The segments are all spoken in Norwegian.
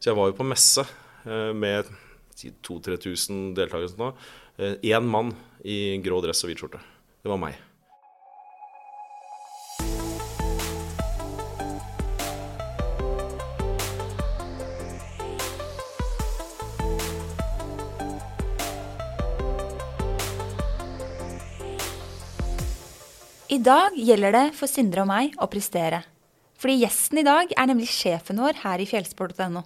Så jeg var jo på messe eh, med 2000-3000 deltakere. Sånn, Én mann i grå dress og hvit skjorte. Det var meg. I dag gjelder det for Sindre og meg å prestere. Fordi gjesten i dag er nemlig sjefen vår her i fjellsport.no.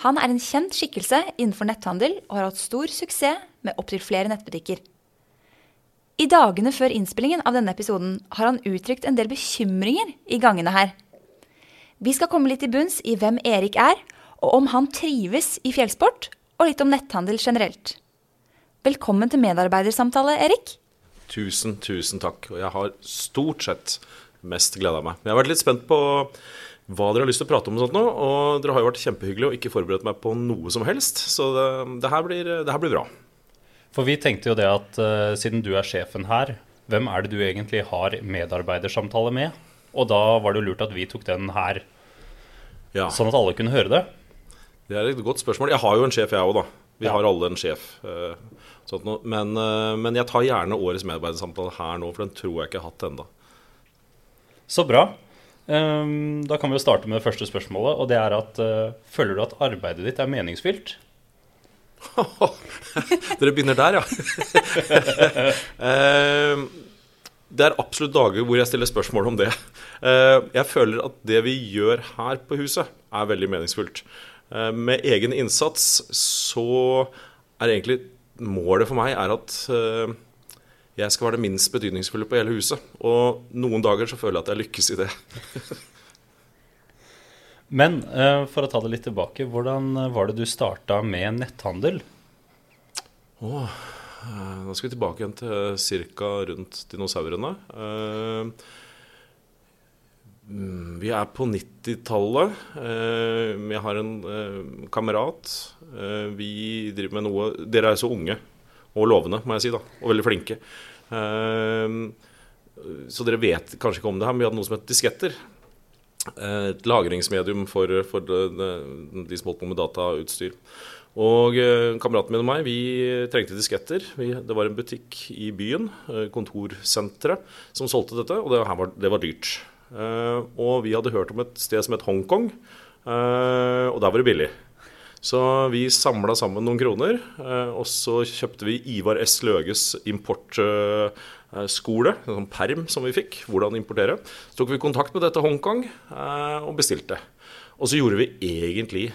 Han er en kjent skikkelse innenfor netthandel og har hatt stor suksess med opptil flere nettbutikker. I dagene før innspillingen av denne episoden har han uttrykt en del bekymringer i gangene her. Vi skal komme litt til bunns i hvem Erik er, og om han trives i fjellsport, og litt om netthandel generelt. Velkommen til medarbeidersamtale, Erik. Tusen, tusen takk. Og jeg har stort sett mest gleda meg. Jeg har vært litt spent på hva dere har lyst til å prate om. Og sånt nå, og dere har jo vært kjempehyggelige og ikke forberedt meg på noe som helst. Så det, det, her, blir, det her, blir, bra. For vi tenkte jo det at uh, siden du er sjefen her, hvem er det du egentlig har medarbeidersamtale med? Og da var det jo lurt at vi tok den her, ja. sånn at alle kunne høre det. Det er et godt spørsmål. Jeg har jo en sjef, jeg òg, da. Vi ja. har alle en sjef. Uh, men, uh, men, jeg tar gjerne årets medarbeidersamtale her nå, for den tror jeg ikke jeg har hatt ennå. Så bra. Um, da kan vi jo starte med det første spørsmålet. Og det er at uh, føler du at arbeidet ditt er meningsfylt? Dere begynner der, ja. uh, det er absolutt dager hvor jeg stiller spørsmål om det. Uh, jeg føler at det vi gjør her på huset, er veldig meningsfullt. Med egen innsats så er egentlig målet for meg er at jeg skal være det minst betydningsfulle på hele huset. Og noen dager så føler jeg at jeg lykkes i det. Men uh, for å ta det litt tilbake, hvordan var det du starta med netthandel? Oh, da skal vi tilbake igjen til ca. rundt dinosaurene. Uh, vi er på 90-tallet. Jeg har en kamerat. Vi driver med noe Dere er så unge og lovende, må jeg si, da, og veldig flinke. Ehm, så dere vet kanskje ikke om det her, men vi hadde noe som het disketter. Eh, et lagringsmedium for, for de, de som holdt på med datautstyr. Og eh, kameraten min og meg vi trengte disketter. Vi, det var en butikk i byen, eh, kontorsenteret, som solgte dette, og det var, det var dyrt. Og vi hadde hørt om et sted som het Hongkong, og der var det billig. Så vi samla sammen noen kroner, eh, og så kjøpte vi Ivar S. Løges importskole, en sånn perm som vi fikk, hvordan importere. Så tok vi kontakt med dette Hongkong eh, og bestilte. Og så gjorde vi egentlig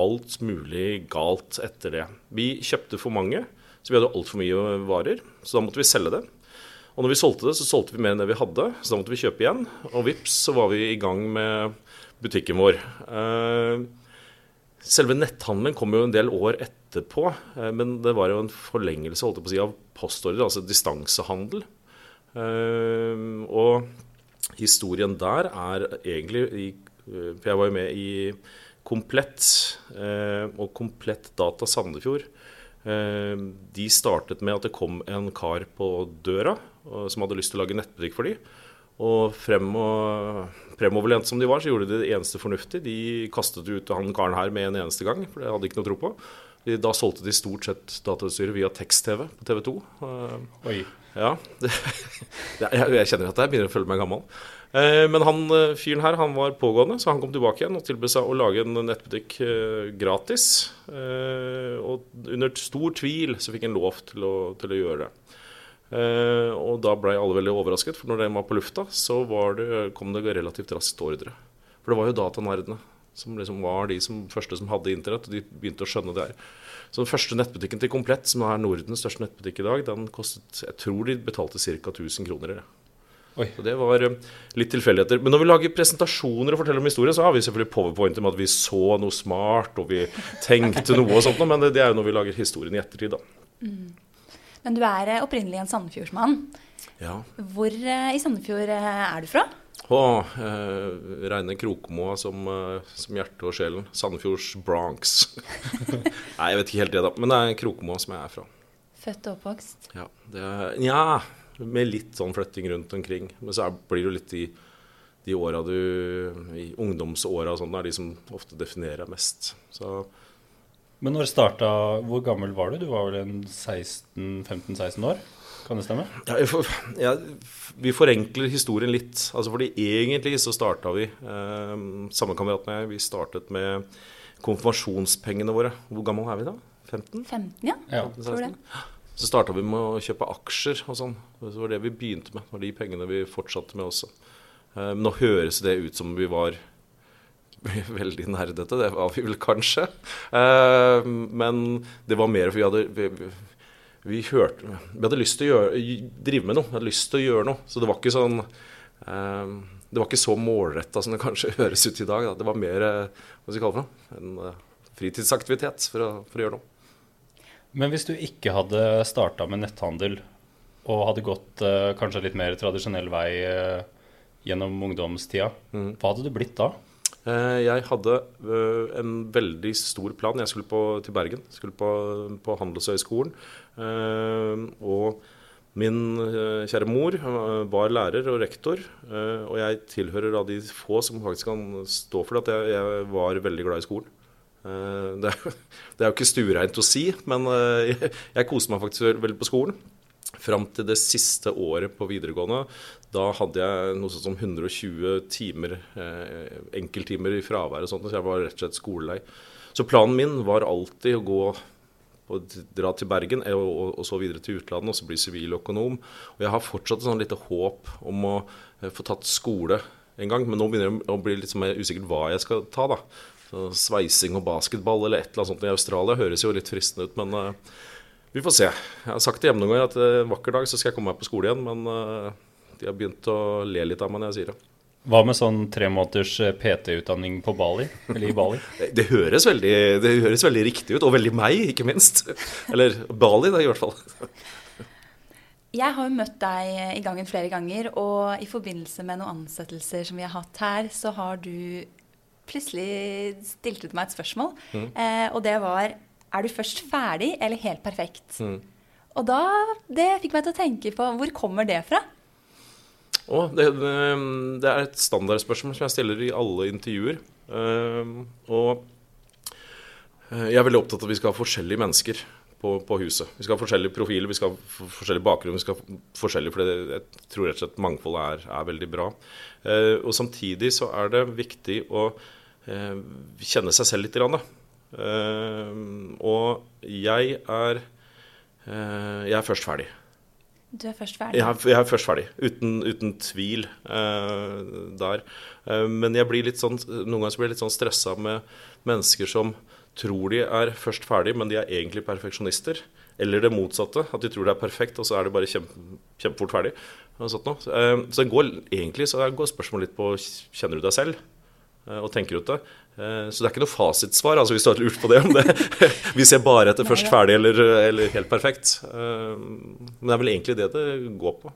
alt mulig galt etter det. Vi kjøpte for mange, så vi hadde altfor mye varer. Så da måtte vi selge det. Og når vi solgte det, så solgte vi mer enn det vi hadde, så da måtte vi kjøpe igjen. Og vips, så var vi i gang med butikken vår. Uh, Selve netthandelen kom jo en del år etterpå, eh, men det var jo en forlengelse holdt jeg på å si, av postordre, altså distansehandel. Eh, og historien der er egentlig eh, For jeg var jo med i Komplett og Komplett Data Sandefjord. De startet med at det kom en kar på døra som hadde lyst til å lage nettbutikk for dem. Og frem og fremoverlent som de var, så gjorde de det eneste fornuftig. De kastet ut han karen her med en eneste gang, for det hadde de ikke noe tro på. Da solgte de stort sett datautstyret via tekst-TV på TV 2. Oi. Ja, det, jeg, kjenner at jeg begynner å føle meg gammel. Eh, men han eh, fyren her han var pågående, så han kom tilbake igjen og tilbød seg å lage en nettbutikk eh, gratis. Og under stor tvil så fikk han lov til å, til å gjøre det. Uh, og da ble alle veldig overrasket, for når den var på lufta, så det, kom det relativt raskt ordre. For det var jo datanerdene som liksom var de som, første som hadde internett, og de begynte å skjønne det her. Så den første nettbutikken til Komplett, som er Nordens største nettbutikk i dag, den kostet Jeg tror de betalte ca. 1000 kroner. Oi. Så det var uh, litt tilfeldigheter. Men når vi lager presentasjoner og forteller om historie, så har vi selvfølgelig powerpointer med at vi så noe smart, og vi tenkte noe og sånt, men det, det er jo når vi lager historien i ettertid, da. Mm. Men du er eh, opprinnelig en Sandefjordsmann. Ja. Hvor eh, i Sandefjord eh, er du fra? Å, eh, reine Krokmoa som, som hjertet og sjelen. Sandefjords Bronx. Nei, jeg vet ikke helt det, da. Men det er Krokmoa som jeg er fra. Født og oppvokst? Ja, er, ja, med litt sånn flytting rundt omkring. Men så blir det jo litt i de åra du I ungdomsåra og sånn er de som ofte definerer deg mest. Så men når starta Hvor gammel var du? Du var vel en 15-16 år? Kan det stemme? Ja, for, ja, vi forenkler historien litt. Altså fordi egentlig så starta vi, eh, samme kamerat med jeg, vi startet med konfirmasjonspengene våre. Hvor gammel er vi da? 15? 15, ja. ja. 15, tror det. Så starta vi med å kjøpe aksjer og sånn. Det var det vi begynte med. Det var de pengene vi fortsatte med også. Eh, nå høres det ut som vi var veldig nerdete. Det var vi vel kanskje. Eh, men det var mer for vi hadde vi, vi, hørte, vi hadde lyst til å gjøre, drive med noe. Vi hadde lyst til å gjøre noe. Så det var ikke sånn eh, Det var ikke så målretta som det kanskje høres ut i dag. Da. Det var mer hva skal vi kalle det, en fritidsaktivitet for å, for å gjøre noe. Men hvis du ikke hadde starta med netthandel og hadde gått uh, kanskje litt mer tradisjonell vei gjennom ungdomstida, mm. hva hadde du blitt da? Eh, jeg hadde eh, en veldig stor plan. Jeg skulle på, til Bergen. Skulle på, på Handelshøyskolen. Eh, og min kjære mor var lærer og rektor, og jeg tilhører av de få som faktisk kan stå for det, at jeg, jeg var veldig glad i skolen. Det er, det er jo ikke stuereint å si, men jeg, jeg koste meg faktisk veldig på skolen. Fram til det siste året på videregående. Da hadde jeg noe sånt som 120 timer, eh, enkelttimer i fravær og sånt, så jeg var rett og slett skolelei. Så planen min var alltid å gå og dra til Bergen og, og, og så videre til utlandet og så bli siviløkonom. Og jeg har fortsatt et sånn lite håp om å eh, få tatt skole en gang, men nå begynner jeg å bli litt mer usikkert hva jeg skal ta. da. Så sveising og basketball eller et eller annet sånt i Australia høres jo litt fristende ut, men uh, vi får se. Jeg har sagt det hjemme noen ganger at en vakker dag så skal jeg komme meg på skole igjen, men uh, de har begynt å le litt av meg når jeg sier det. Hva med sånn tre måneders eh, PT-utdanning på Bali? Eller i Bali? det, høres veldig, det høres veldig riktig ut, og veldig meg, ikke minst. Eller Bali, da, i hvert fall. Jeg har jo møtt deg i gangen flere ganger, og i forbindelse med noen ansettelser som vi har hatt her, så har du plutselig stilt ut meg et spørsmål. Mm. Eh, og det var er du først ferdig eller helt perfekt? Mm. Og da Det fikk meg til å tenke på hvor kommer det fra? Oh, det, det, er et standardspørsmål som jeg stiller i alle intervjuer. Uh, og eh, jeg er veldig opptatt av at vi skal ha forskjellige mennesker på, på huset. Vi skal ha forskjellige profiler, vi skal ha forskjellig bakgrunn. vi skal ha forskjellige, for Jeg tror rett og slett mangfoldet er, er veldig bra. Uh, og samtidig så er det viktig å uh, kjenne seg selv litt. Grann, Uh, og jeg er uh, Jeg er først ferdig. Du er først ferdig? Jeg er, jeg er først ferdig, uten, uten tvil uh, der. men jeg blir litt sånn, noen ganger blir jeg litt sånn stressa med mennesker som tror de er først ferdig, men de er egentlig perfeksjonister. Eller det motsatte, at de tror det er perfekt, og så er det bare kjempe, kjempefort ferdig. Så det går, egentlig så går spørsmålet litt på kjenner du deg selv, og tenker ut det. Eh, så det er ikke noe fasitsvar, altså hvis du har lurt på det. om det. Vi ser bare etter først ferdig eller, eller, helt perfekt. Eh, men det er vel egentlig det det går på.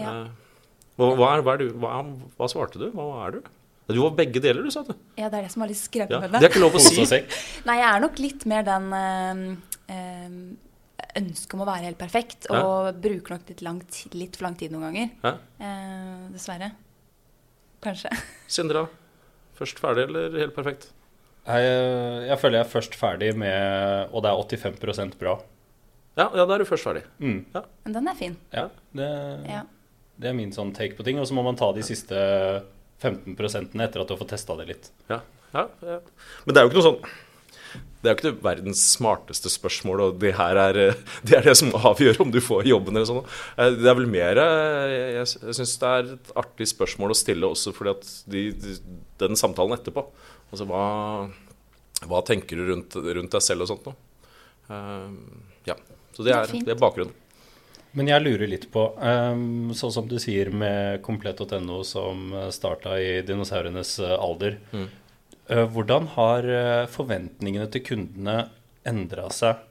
Ja. Eh, hva, hva, er, hva, er du, hva, hva, svarte du? Hva er du? Du var begge deler, du sa du. Ja, det er det som er litt skremmende. ja, Det er ikke lov å si. Nei, jeg er nok litt mer den øh, ønsket om å være helt perfekt, og ja. bruker nok litt, lang, litt, for lang tid noen ganger. Ja. Eh, dessverre. Kanskje. Sindre, Først ferdig eller helt perfekt? Jeg, jeg føler jeg er først ferdig med Og det er 85% bra. Ja, ja, da er du først ferdig. Mm. Ja. Men den er fin. Ja, det, ja. det, er min sånn take på ting. Og så må man ta de siste 15% etter at du har fått testa det litt. Ja, ja, ja. Men det er jo ikke noe sånn det er jo ikke det verdens smarteste spørsmål, og det her er det, er det som avgjør om du får jobben eller sånn. Eh, det er vel mer Jeg, jeg syns det er et artig spørsmål å stille også fordi at de, de, den samtalen etterpå Altså hva, hva tenker du rundt, rundt, deg selv og sånt noe? Uh, ja. Så det er, det er, bakgrunnen. Men jeg lurer litt på, um, sånn som du sier med komplett.no som starta i dinosaurenes alder. Mm. Eh, hvordan har eh, forventningene til kundene endra seg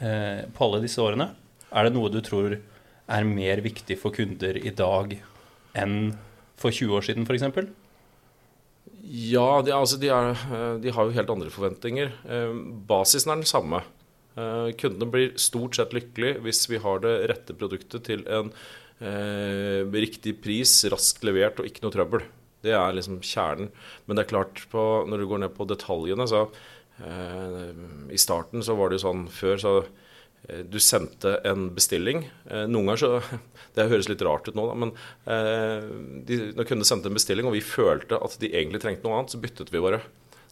eh, på alle disse årene? Er det noe du tror er mer viktig for kunder i dag enn for 20 år siden f.eks.? Ja, de, altså de, er, de, har jo helt andre forventninger. Basisen er den samme. Kundene blir stort sett lykkelig hvis vi har det rette produktet til en Eh, riktig pris, raskt levert og ikke noe trøbbel. Det er liksom kjernen. Men det er klart, på, når du går ned på detaljene, så eh, I starten så var det jo sånn før, så eh, du sendte en bestilling. Eh, noen ganger så Det høres litt rart ut nå, da, men eh, de, når kunder sendte en bestilling, og vi følte at de egentlig trengte noe annet, så byttet vi bare.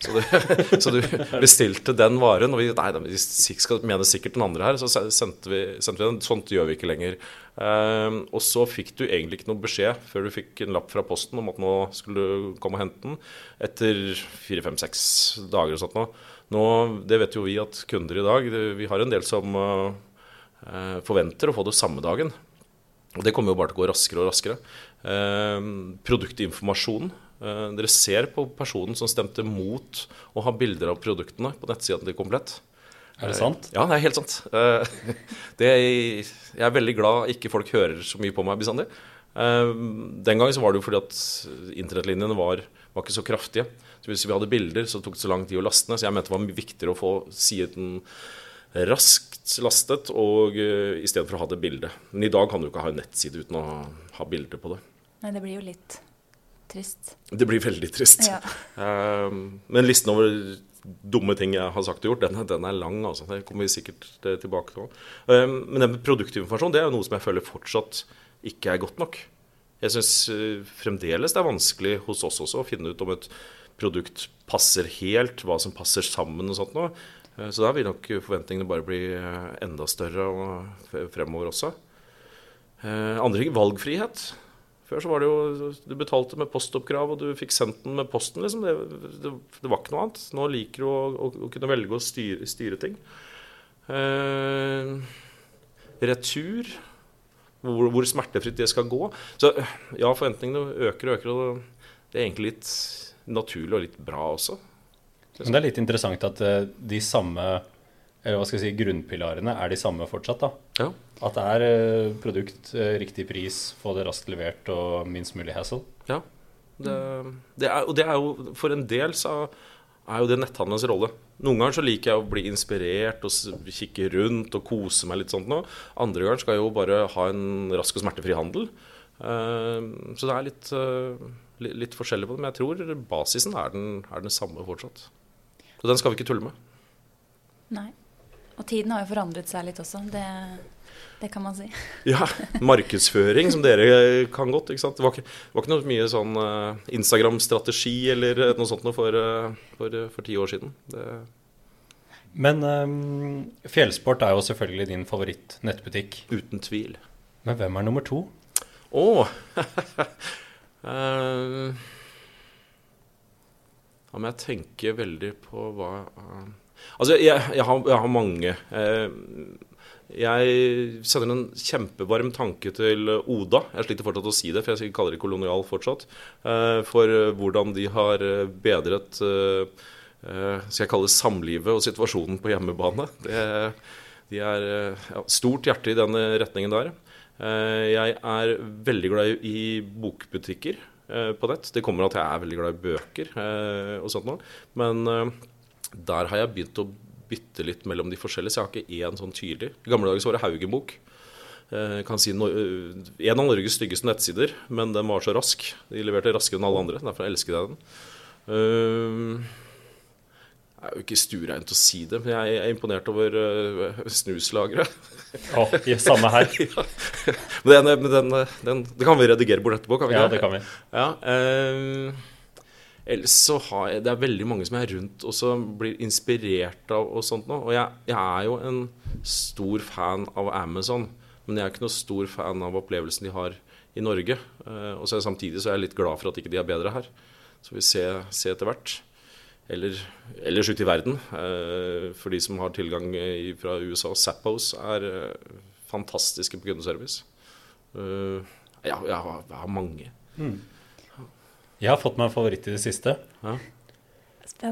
Så du, så du, bestilte den varen, og vi nei, vi skal mene sikkert den andre her, så sendte vi, sendte vi den. Sånt gjør vi ikke lenger. Um, og så fikk du egentlig ikke noe beskjed før du fikk en lapp fra Posten om at nå skulle du komme og hente den, etter fire-fem-seks dager og sånt noe. Nå, det vet jo vi at kunder i dag Vi har en del som uh, forventer å få det samme dagen. Og det kommer jo bare til å gå raskere og raskere. Eh, dere ser på personen som stemte mot å ha bilder av produktene på nettsiden til Komplett. Er det sant? Ja, det er helt sant. Det, er, jeg er veldig glad ikke folk hører så mye på meg bestandig. Eh, den gangen så var det jo fordi at internettlinjene var, var, ikke så kraftige. Så Hvis vi hadde bilder, så tok det så lang tid å laste ned. Så jeg mente det var viktigere å få siden raskt lastet og stedet for å ha det bildet. Men i dag kan du ikke ha en nettside uten å ha bilder på det. Nei, det blir jo litt trist. Det blir veldig trist. Ja. Um, men listen over dumme ting jeg har sagt og gjort, den, den er lang. Altså. Det kommer vi sikkert tilbake til. Um, men det med produktinformasjon det er noe som jeg føler fortsatt ikke er godt nok. Jeg syns uh, fremdeles det er vanskelig hos oss også å finne ut om et produkt passer helt, hva som passer sammen og sånt noe. Uh, så da vil nok forventningene bare bli enda større fremover også. Andre ting, valgfrihet. Før så var det jo Du betalte med postoppkrav, og du fikk sendt den med posten, liksom. Det, det, det var ikke noe annet. Nå liker du å, å, å kunne velge å styre, styre ting. Eh, retur. Hvor, hvor, smertefritt det skal gå. Så ja, forventningene øker og øker, og det er egentlig litt naturlig og litt bra også. Men det er litt interessant at eh, de samme eller hva skal jeg si, grunnpilarene er de samme fortsatt. da. Ja. At det er eh, produkt, eh, riktig pris, få det raskt levert og minst mulig hassle. Ja, det, det er, og det er jo for en del så er jo det netthandelens rolle. Noen ganger så liker jeg å bli inspirert og kikke rundt og kose meg litt sånt nå. Andre ganger skal jeg jo bare ha en rask og smertefri handel. Uh, så det er litt, litt, forskjellig på det. Men jeg tror basisen er den, er den samme fortsatt. Så den skal vi ikke tulle med. Nei. Og tiden har jo forandret seg litt også. Det, det kan man si. ja. Markedsføring, som dere kan godt. ikke sant? Det var ikke, det var ikke noe mye sånn uh, Instagram-strategi eller noe sånt noe for, uh, for, uh, for, ti år siden. Det... Men um, Fjellsport er jo selvfølgelig din favoritt-nettbutikk. Uten tvil. Men hvem er nummer to? Å oh. Da må jeg tenke veldig på hva Altså, jeg, jeg, har, jeg har, mange. Eh, jeg sender en kjempevarm tanke til Oda. Jeg sliter fortsatt å si det, for jeg kaller det kolonial fortsatt. Eh, for hvordan de har bedret eh, skal jeg kalle det samlivet og situasjonen på hjemmebane. Det, de er stort hjerte i den retningen der. Jeg er veldig glad i bokbutikker på nett. Det kommer at jeg er veldig glad i bøker og sånt noe. Men der har jeg begynt å bytte litt mellom de forskjellige, så jeg har ikke én sånn tydelig. I gamle dager så var det Haugen-bok. Eh, jeg kan si no, eh, En av Norges styggeste nettsider, men den var så rask. De leverte raskere enn alle andre. Derfor elsket jeg den. Uh, jeg er jo ikke stureint å si det, men jeg er imponert over uh, snuslageret. Oh, samme her. ja. Men den, den, den, det kan vi redigere bort etterpå, kan vi ikke? Ja, det kan vi. Ja, uh, Ellers så har jeg, Det er veldig mange som er rundt og som blir inspirert av og sånt noe. Og jeg, jeg, er jo en stor fan av Amazon, men jeg er ikke noe stor fan av opplevelsen de har i Norge. Uh, og så samtidig så er jeg litt glad for at ikke de er bedre her. Så vi ser se etter hvert. Eller ellers ute i verden. Uh, for de som har tilgang fra USA. Zappos er fantastiske på kundeservice. ja, jeg har, jeg har mange. Mm. Jeg har fått meg en favoritt i det siste. Ja.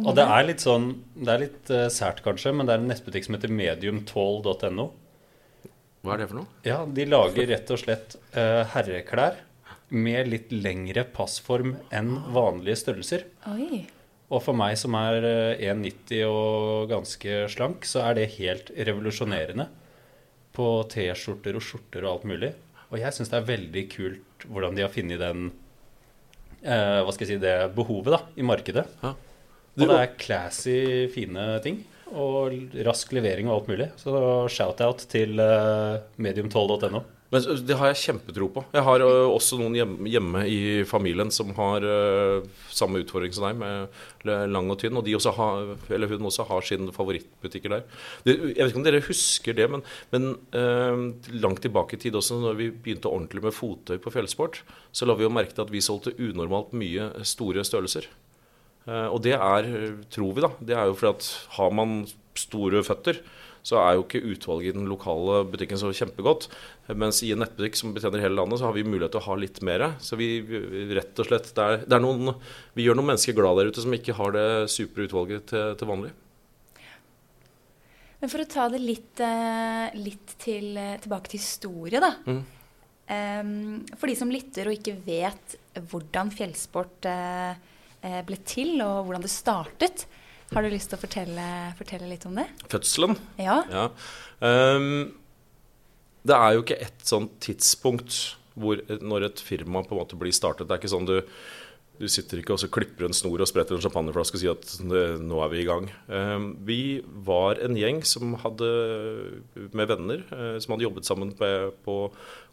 Og det er litt sånn Det er litt uh, sært, kanskje, men det er en nettbutikk som heter medium12.no. Hva er det for noe? Ja, De lager rett og slett uh, herreklær med litt lengre passform enn vanlige størrelser. Oi. Og for meg som er 1,90 eh, og ganske slank, så er det helt revolusjonerende. På T-skjorter og skjorter og alt mulig. Og jeg syns det er veldig kult hvordan de har funnet den eh, hva skal jeg si, det behovet da, i markedet. Ja. Og det er classy, fine ting. Og rask levering og alt mulig. Så shout-out til uh, medium12.no. Men Det har jeg kjempetro på. Jeg har også noen hjemme, i familien som har samme utfordring som deg, med lang og tynn. Og også har, hun også har sine favorittbutikker der. Jeg vet ikke om dere husker det, men, men eh, langt tilbake i tid også, når vi begynte ordentlig med fottøy på fjellsport, så la vi jo merke til at vi solgte unormalt mye store størrelser. Eh, og det er, tror vi, da, det er jo fordi at har man store føtter, så er jo ikke utvalget i den lokale butikken så kjempegodt. Mens i en nettbutikk som betjener hele landet, så har vi mulighet til å ha litt mer. Så vi rett og slett det er, det er noen, Vi gjør noen mennesker glad der ute som ikke har det supre utvalget til, til vanlig. Men for å ta det litt, eh, litt til, tilbake til historie, da. Mm. for de som lytter og ikke vet hvordan fjellsport Eh, ble til, og hvordan det startet. Har du lyst til å fortelle, fortelle litt om det? Fødselen? Ja. ja. Um, det er jo ikke et sånt tidspunkt hvor, når et firma på en måte blir startet. Det er ikke sånn du, du sitter ikke og så klipper en snor og spretter en champagneflaske og sier at nå er vi i gang. Um, vi var en gjeng som hadde, med venner uh, som hadde jobbet sammen på, på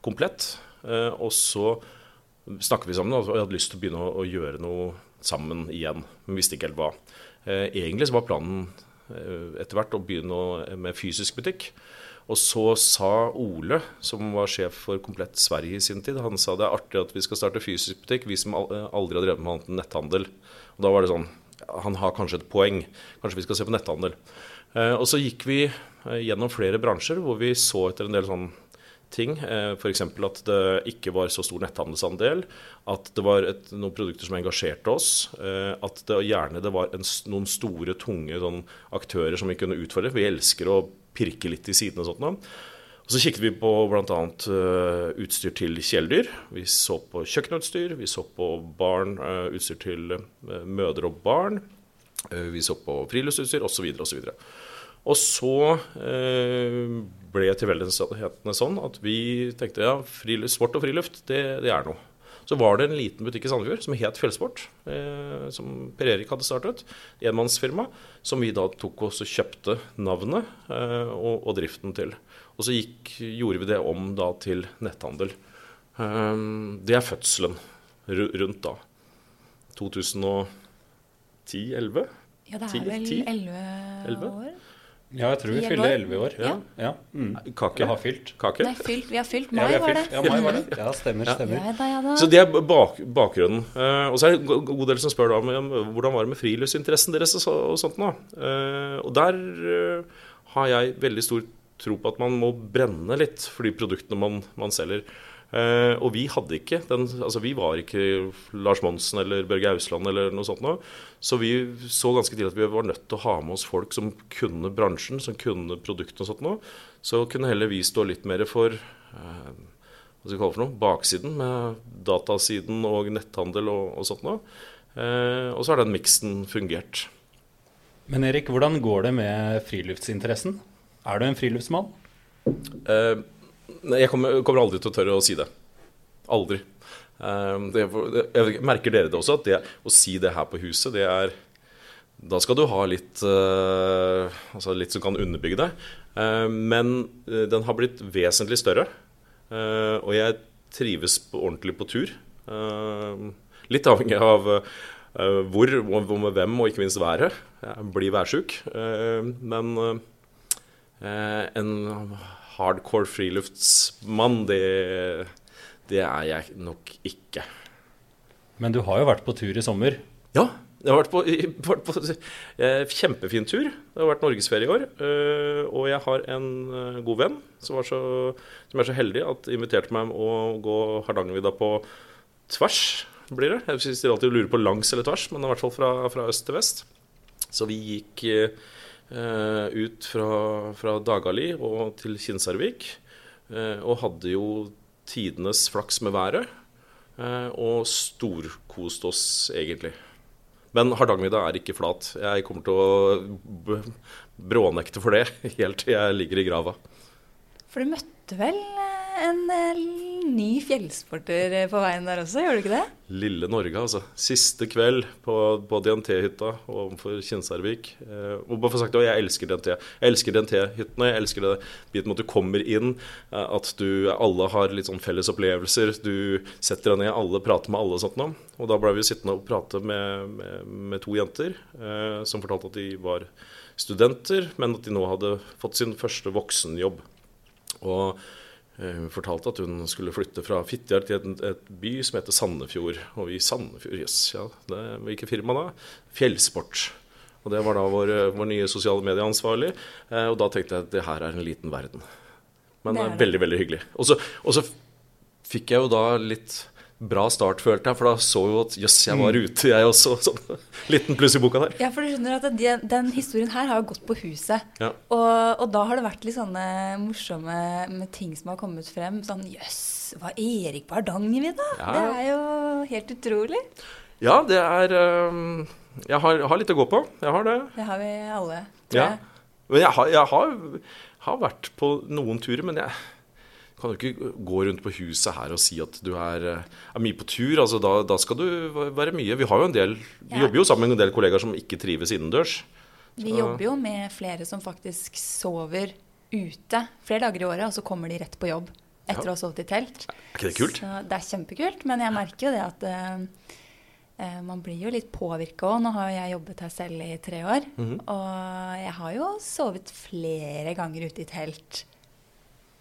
Komplett. Uh, og så snakket vi sammen og hadde lyst til å begynne å, å gjøre noe sammen igjen, men visste ikke helt hva. Eh, egentlig så var planen eh, etter hvert å begynne med fysisk butikk. Og så sa Ole, som var sjef for Komplett Sverige i sin tid, han sa det er artig at vi skal starte fysisk butikk, vi som aldri har drevet med annet enn netthandel. Og da var det sånn Han har kanskje et poeng. Kanskje vi skal se på netthandel. Eh, og så gikk vi gjennom flere bransjer hvor vi så etter en del sånn ting. Eh, F.eks. at det ikke var så stor netthandelsandel. At det var et, noen produkter som engasjerte oss. Eh, at det gjerne det var en, noen store, tunge sånn, aktører som vi kunne utfordre. Vi elsker å pirke litt i sidene og sånt. Og så kikket vi på bl.a. Uh, utstyr til kjæledyr. Vi så på kjøkkenutstyr. Vi så på barn, utstyr til mødre og barn. Vi så på friluftsutstyr osv. osv. Og så eh, ble tilfeldighetene sånn at vi tenkte ja, friluft, sport og friluft, det, det, er noe. Så var det en liten butikk i Sandefjord som het Fjellsport, eh, som Per Erik hadde startet. Enmannsfirma. Som vi da tok oss og kjøpte navnet eh, og, og, driften til. Og så gikk, gjorde vi det om da til netthandel. Eh, det er fødselen rundt da. 2010-11? Ja, det er vel 11 år? Ja, jeg tror vi fyller elleve år. Ja. ja. Mm. Kake. har fylt. Kake? Nei, fylt. Vi har fylt. Mai, ja, har fylt. var det. Ja, mai var det. Ja, stemmer. stemmer. Ja, da, da. Så det er bak, bakgrunnen. Uh, og så er det en god del som spør da om hvordan var det med friluftsinteressen deres og, og sånt nå. Uh, og der uh, har jeg veldig stor tro på at man må brenne litt for de produktene man, man selger. Uh, og vi hadde ikke den Altså vi var ikke Lars Monsen eller Børge Ausland eller noe sånt noe. Så vi så ganske tidlig at vi var nødt til å ha med oss folk som kunne bransjen, som kunne produktene og sånt noe. Så kunne heller vi stå litt mer for uh, hva skal vi kalle det for noe, baksiden med datasiden og netthandel og, og sånt noe. Uh, og så har den miksen fungert. Men Erik, hvordan går det med friluftsinteressen? Er du en friluftsmann? Uh, jeg kommer, kommer, aldri til å tørre å si det. Aldri. Um, det, jeg merker dere det også, at det, å si det her på huset, det er Da skal du ha litt, uh, altså litt som kan underbygge det. Uh, men uh, den har blitt vesentlig større. Uh, og jeg trives på, ordentlig på tur. Uh, litt avhengig av hvor, hvor, med hvem, og ikke minst været. Jeg blir værsjuk. men en hardcore friluftsmann, det, det er jeg nok ikke. Men du har jo vært på tur i sommer? Ja, jeg har vært på, vært på eh, kjempefin tur. Det har vært norgesferie i år. Eh, og jeg har en eh, god venn som, så, som, er så heldig at inviterte meg å gå Hardangervidda på tvers, blir det. Jeg syns de alltid lurer på langs eller tvers, men i hvert fall fra, fra øst til vest. Så vi gikk Eh, ut fra, fra Dagali og til Kinsarvik. Eh, og hadde jo tidenes flaks med været. Eh, og storkoste oss, egentlig. Men Hardangervidda er ikke flat. Jeg kommer til å brånekte for det helt til jeg ligger i grava. For du møtte vel en eh, ny fjellsporter eh, på veien der også, gjør du ikke det? Lille Norge, altså. Siste kveld på, på DNT-hytta overfor Kinsarvik. Eh, og bare for sagt, Jeg elsker DNT. Jeg elsker DNT-hyttene. Jeg elsker det biten med at du kommer inn, eh, at du alle har litt sånn felles opplevelser. Du setter deg ned, alle prater med alle og sånt noe. Og da ble vi sittende og prate med, med, med to jenter eh, som fortalte at de var studenter, men at de nå hadde fått sin første voksenjobb. Og hun fortalte at hun skulle flytte fra Fitjar til et, et, by som heter Sandefjord. Og vi i Sandefjord, jøss, yes, ja, det, hvilket firma da? Fjellsport. Og det var da vår, vår nye sosiale medieansvarlig. Eh, og da tenkte jeg at det her er en liten verden. Men det er veldig, veldig hyggelig. Og så fikk jeg jo da litt bra start, følte jeg. For da så jo at jøss, jeg var mm. ute, jeg også. Sånn liten pluss i boka der. Ja, for du skjønner at den, den historien her har jo gått på huset. Ja. Og, og, da har det vært litt sånne morsomme med ting som har kommet frem. Sånn jøss, var Erik på Hardangervidda? Ja. Det er jo helt utrolig. Ja, det er jeg, har, har, litt å gå på. Jeg har det. Det har vi alle, tror ja. jeg. Men jeg har, jeg har, har vært på noen turer, men jeg kan du ikke gå rundt på huset her og si at du er, eh, er mye på tur. altså da, da, skal du være mye. Vi har jo en del, vi jobber jo sammen med en del kollegaer som ikke trives innendørs. Vi jobber jo med flere som faktisk sover ute flere dager i året, og så kommer de rett på jobb etter ja. å ha sovet i telt. Er ikke det kult? Så det er kjempekult, men jeg merker jo det at uh, man blir jo litt påvirka òg. Nå har jeg jobbet her selv i tre år, mm -hmm. og jeg har jo sovet flere ganger ute i telt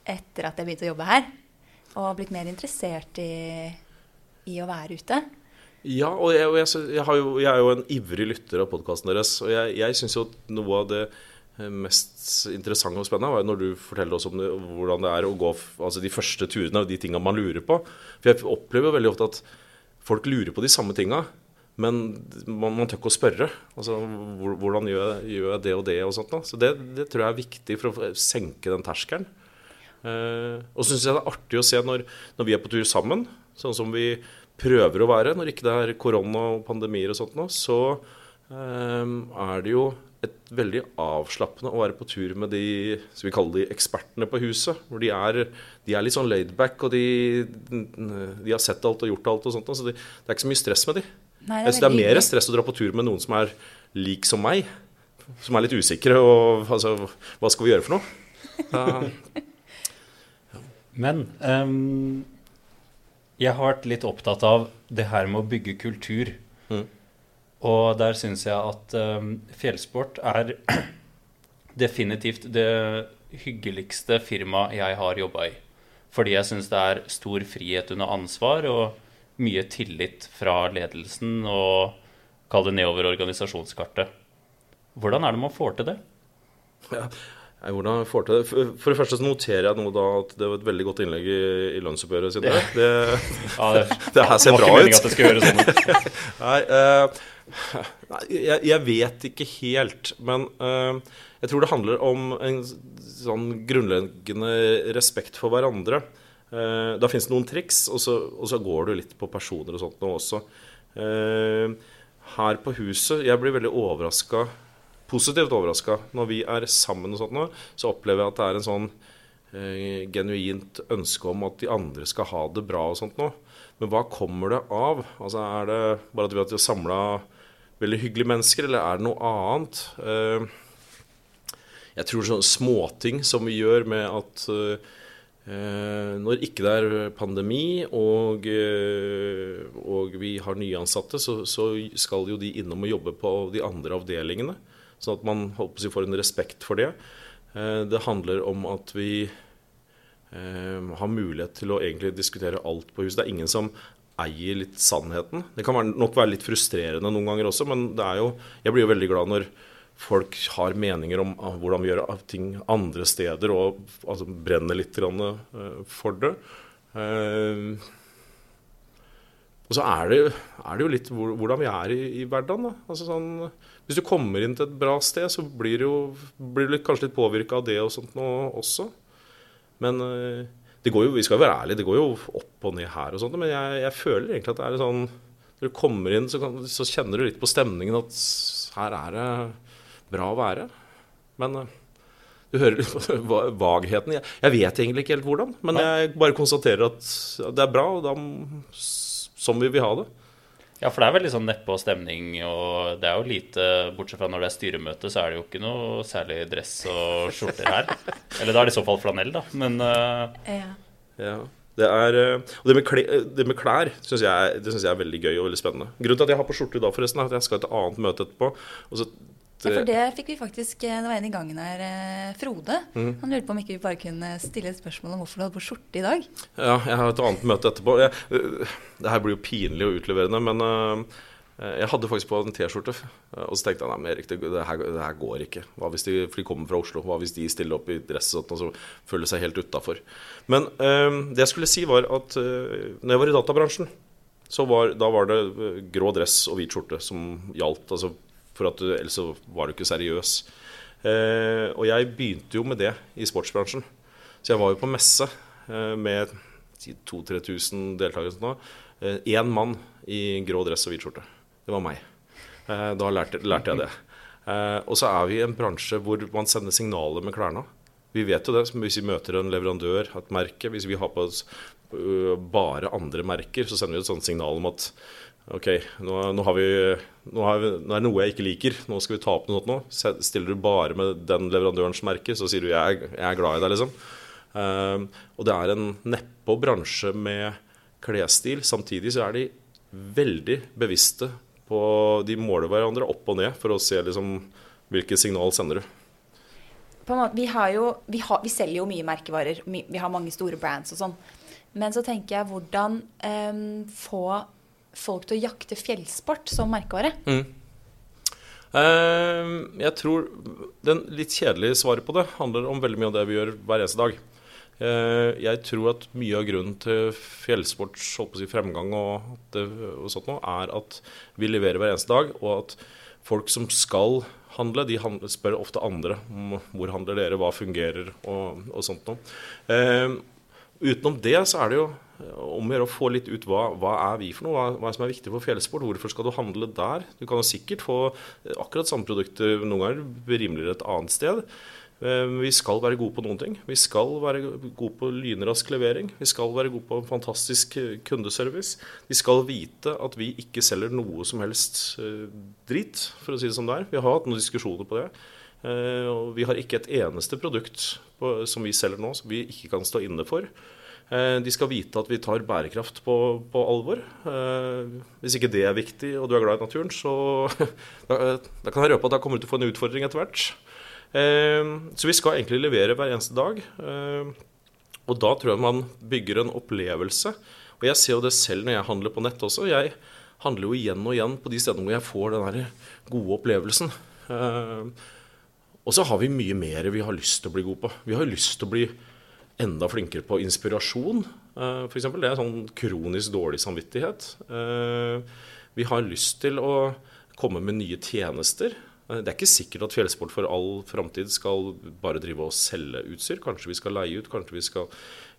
etter at jeg begynte å jobbe her. Og blitt mer interessert i, i å være ute. Ja, og jeg, og jeg, jeg, jo, jeg, er jo en ivrig lytter av podkasten deres. Og jeg, jeg syns jo noe av det eh, mest interessante og spennende var når du forteller oss om det, hvordan det er å gå altså de første turene og de tinga man lurer på. For jeg opplever veldig ofte at folk lurer på de samme tinga. Men man, man tør ikke å spørre. Altså, hvordan gjør jeg, gjør jeg, det og det? og sånt da. Så det, det, tror jeg er viktig for å senke den terskelen. Uh, og så syns jeg det er artig å se når, når, vi er på tur sammen, sånn som vi prøver å være når ikke det er korona og pandemier og sånt nå, så um, er det jo et veldig avslappende å være på tur med de skal vi kalle de ekspertene på huset. hvor De er, de er litt sånn laidback, og de, de, har sett alt og gjort alt. og sånt, Så det, det er ikke så mye stress med de. Nei, det, er det er mer stress å dra på tur med noen som er lik som meg. Som er litt usikre. og altså, Hva skal vi gjøre for noe? Ja. Men um, jeg har vært litt opptatt av det her med å bygge kultur. Mm. Og der syns jeg at um, fjellsport er definitivt det hyggeligste firmaet jeg har jobba i. Fordi jeg syns det er stor frihet under ansvar og mye tillit fra ledelsen og kall det nedover organisasjonskartet. Hvordan er det man får til det? Ja, hvordan jeg får til det? For det første så noterer jeg nå da at det var et veldig godt innlegg i, i lønnsoppgjøret. Siden det, det, ja, det, det, her ser bra ut. At det sånn. nei, uh, nei jeg, jeg, vet ikke helt. Men uh, jeg tror det handler om en sånn grunnleggende respekt for hverandre. Uh, da fins det noen triks, og så, og så, går du litt på personer og sånt nå også. her på huset Jeg blir veldig overraska positivt overraska. Når vi er sammen, og sånt nå, så opplever jeg at det er en sånn eh, genuint ønske om at de andre skal ha det bra og sånt nå. Men hva kommer det av? Altså Er det bare at vi har samla veldig hyggelige mennesker, eller er det noe annet? Eh, jeg tror sånne småting som vi gjør med at Eh, når ikke det er pandemi og, eh, og vi har nyansatte, så, så, skal jo de innom og jobbe på de andre avdelingene. Sånn at man si, får en respekt for det. Eh, det handler om at vi eh, har mulighet til å egentlig diskutere alt på huset. Det er ingen som eier litt sannheten. Det kan nok være litt frustrerende noen ganger også, men det er jo, jeg blir jo veldig glad når folk har meninger om ah, hvordan vi gjør ting andre steder, og altså, brenner litt eh, for det. Og så er det, er det, jo litt hvordan vi er i, i hverdagen. Altså sånn, hvis du kommer inn til et bra sted, så blir, jo, blir du kanskje litt påvirka av det og sånt nå også. Men eh, det går jo, vi skal være ærlige, det går jo opp og ned her og sånt. Men jeg, jeg føler egentlig at det er sånn Når du kommer inn, så, kan, så, kjenner du litt på stemningen at her er det bra å være. Men eh, Du hører litt på vagheten. Jeg, jeg vet egentlig ikke helt hvordan, men jeg bare konstaterer at det er bra, og da, sånn vil vi ha det. Ja, for det er veldig sånn neppe og stemning, og det er jo lite Bortsett fra når det er styremøte, så er det jo ikke noe særlig dress og skjorter her. Eller da er det i så fall flanell, da, men uh... ja. ja. Det er, eh, og det med, klær, det med klær syns jeg, synes jeg er veldig gøy og veldig spennende. Grunnen til at jeg har på skjorte i dag, forresten, er at jeg skal et annet møte etterpå. Og så ja, for det fikk vi faktisk Det var en i gangen her, Frode. Mm. Han lurte på om ikke vi bare kunne stille et spørsmål om hvorfor du hadde på skjorte i dag. Ja, jeg har et annet møte etterpå. Jeg, det her blir jo pinlig og utleverende, men uh, jeg hadde faktisk på en T-skjorte. Og så tenkte jeg nei, men Erik, det, det, her, det her, går ikke. Hva hvis de, for de kommer fra Oslo. Hva hvis de stiller opp i dress og, så føler seg helt utafor. Men uh, det jeg skulle si, var at uh, når jeg var i databransjen, så var, da var det grå dress og hvit skjorte som gjaldt. altså for at du, ellers så var du ikke seriøs. Eh, og jeg begynte jo med det i sportsbransjen. Så jeg var jo på messe eh, med 2000-3000 deltakere. Én eh, mann i grå dress og hvit skjorte. Det var meg. Eh, da lærte, lærte, jeg det. Eh, og så er vi i en bransje hvor man sender signaler med klærne. Vi vet jo det hvis vi møter en leverandør, et merke. Hvis vi har på oss øh, bare andre merker, så sender vi et sånt signal om at OK, nå, nå, har vi, nå, har vi, nå, er det noe jeg ikke liker, nå skal vi ta opp noe nå. Stiller du bare med den leverandørens merke, så sier du jeg, jeg er glad i deg, liksom. Um, og det er en neppe bransje med klesstil. Samtidig så er de veldig bevisste på De måler hverandre opp og ned for å se liksom hvilket signal sender du. Måte, vi, jo, vi, har, vi, selger jo mye merkevarer. Vi har mange store brands og sånn. Men så tenker jeg hvordan um, få folk til å jakte fjellsport som merkevare? Mm. Uh, jeg tror Den litt kjedelige svaret på det handler om veldig mye av det vi gjør hver eneste dag. Uh, jeg tror at mye av grunnen til fjellsports si, fremgang og, det, og sånt noe, er at vi leverer hver eneste dag, og at folk som skal handle, de handler, spør ofte andre om hvor handler dere, hva fungerer og, og sånt noe. Uh, utenom det så er det jo om å få litt ut hva, hva er vi for noe, hva, hva som er viktig for fjellsport. Hvorfor skal du handle der? Du kan jo sikkert få akkurat samme produkter noen ganger rimeligere et annet sted. Eh, vi skal være gode på noen ting. Vi skal være gode på lynrask levering. Vi skal være gode på fantastisk kundeservice. Vi skal vite at vi ikke selger noe som helst dritt, for å si det som det er. Vi har hatt noen diskusjoner på det. Eh, vi har ikke et eneste produkt som vi selger nå som vi ikke kan stå inne for. Eh, de skal vite at vi tar bærekraft på, på, alvor. Eh, hvis ikke det er viktig, og du er glad i naturen, så da, da kan jeg røpe at da kommer du til å få en utfordring etter hvert. Eh, så vi skal egentlig levere hver eneste dag. Og da tror jeg man bygger en opplevelse. Og jeg ser jo det selv når jeg handler på nett også. Jeg handler jo igjen og igjen på de stedene hvor jeg får den der gode opplevelsen. Og så har vi mye mer vi har lyst til å bli gode på. Vi har lyst til å bli enda flinkere på inspirasjon, uh, f.eks. Det er sånn kronisk dårlig samvittighet. Eh, vi har lyst til å komme med nye tjenester. Eh, det er ikke sikkert at fjellsport for all framtid skal bare drive og selge utstyr. Kanskje vi skal leie ut, kanskje vi skal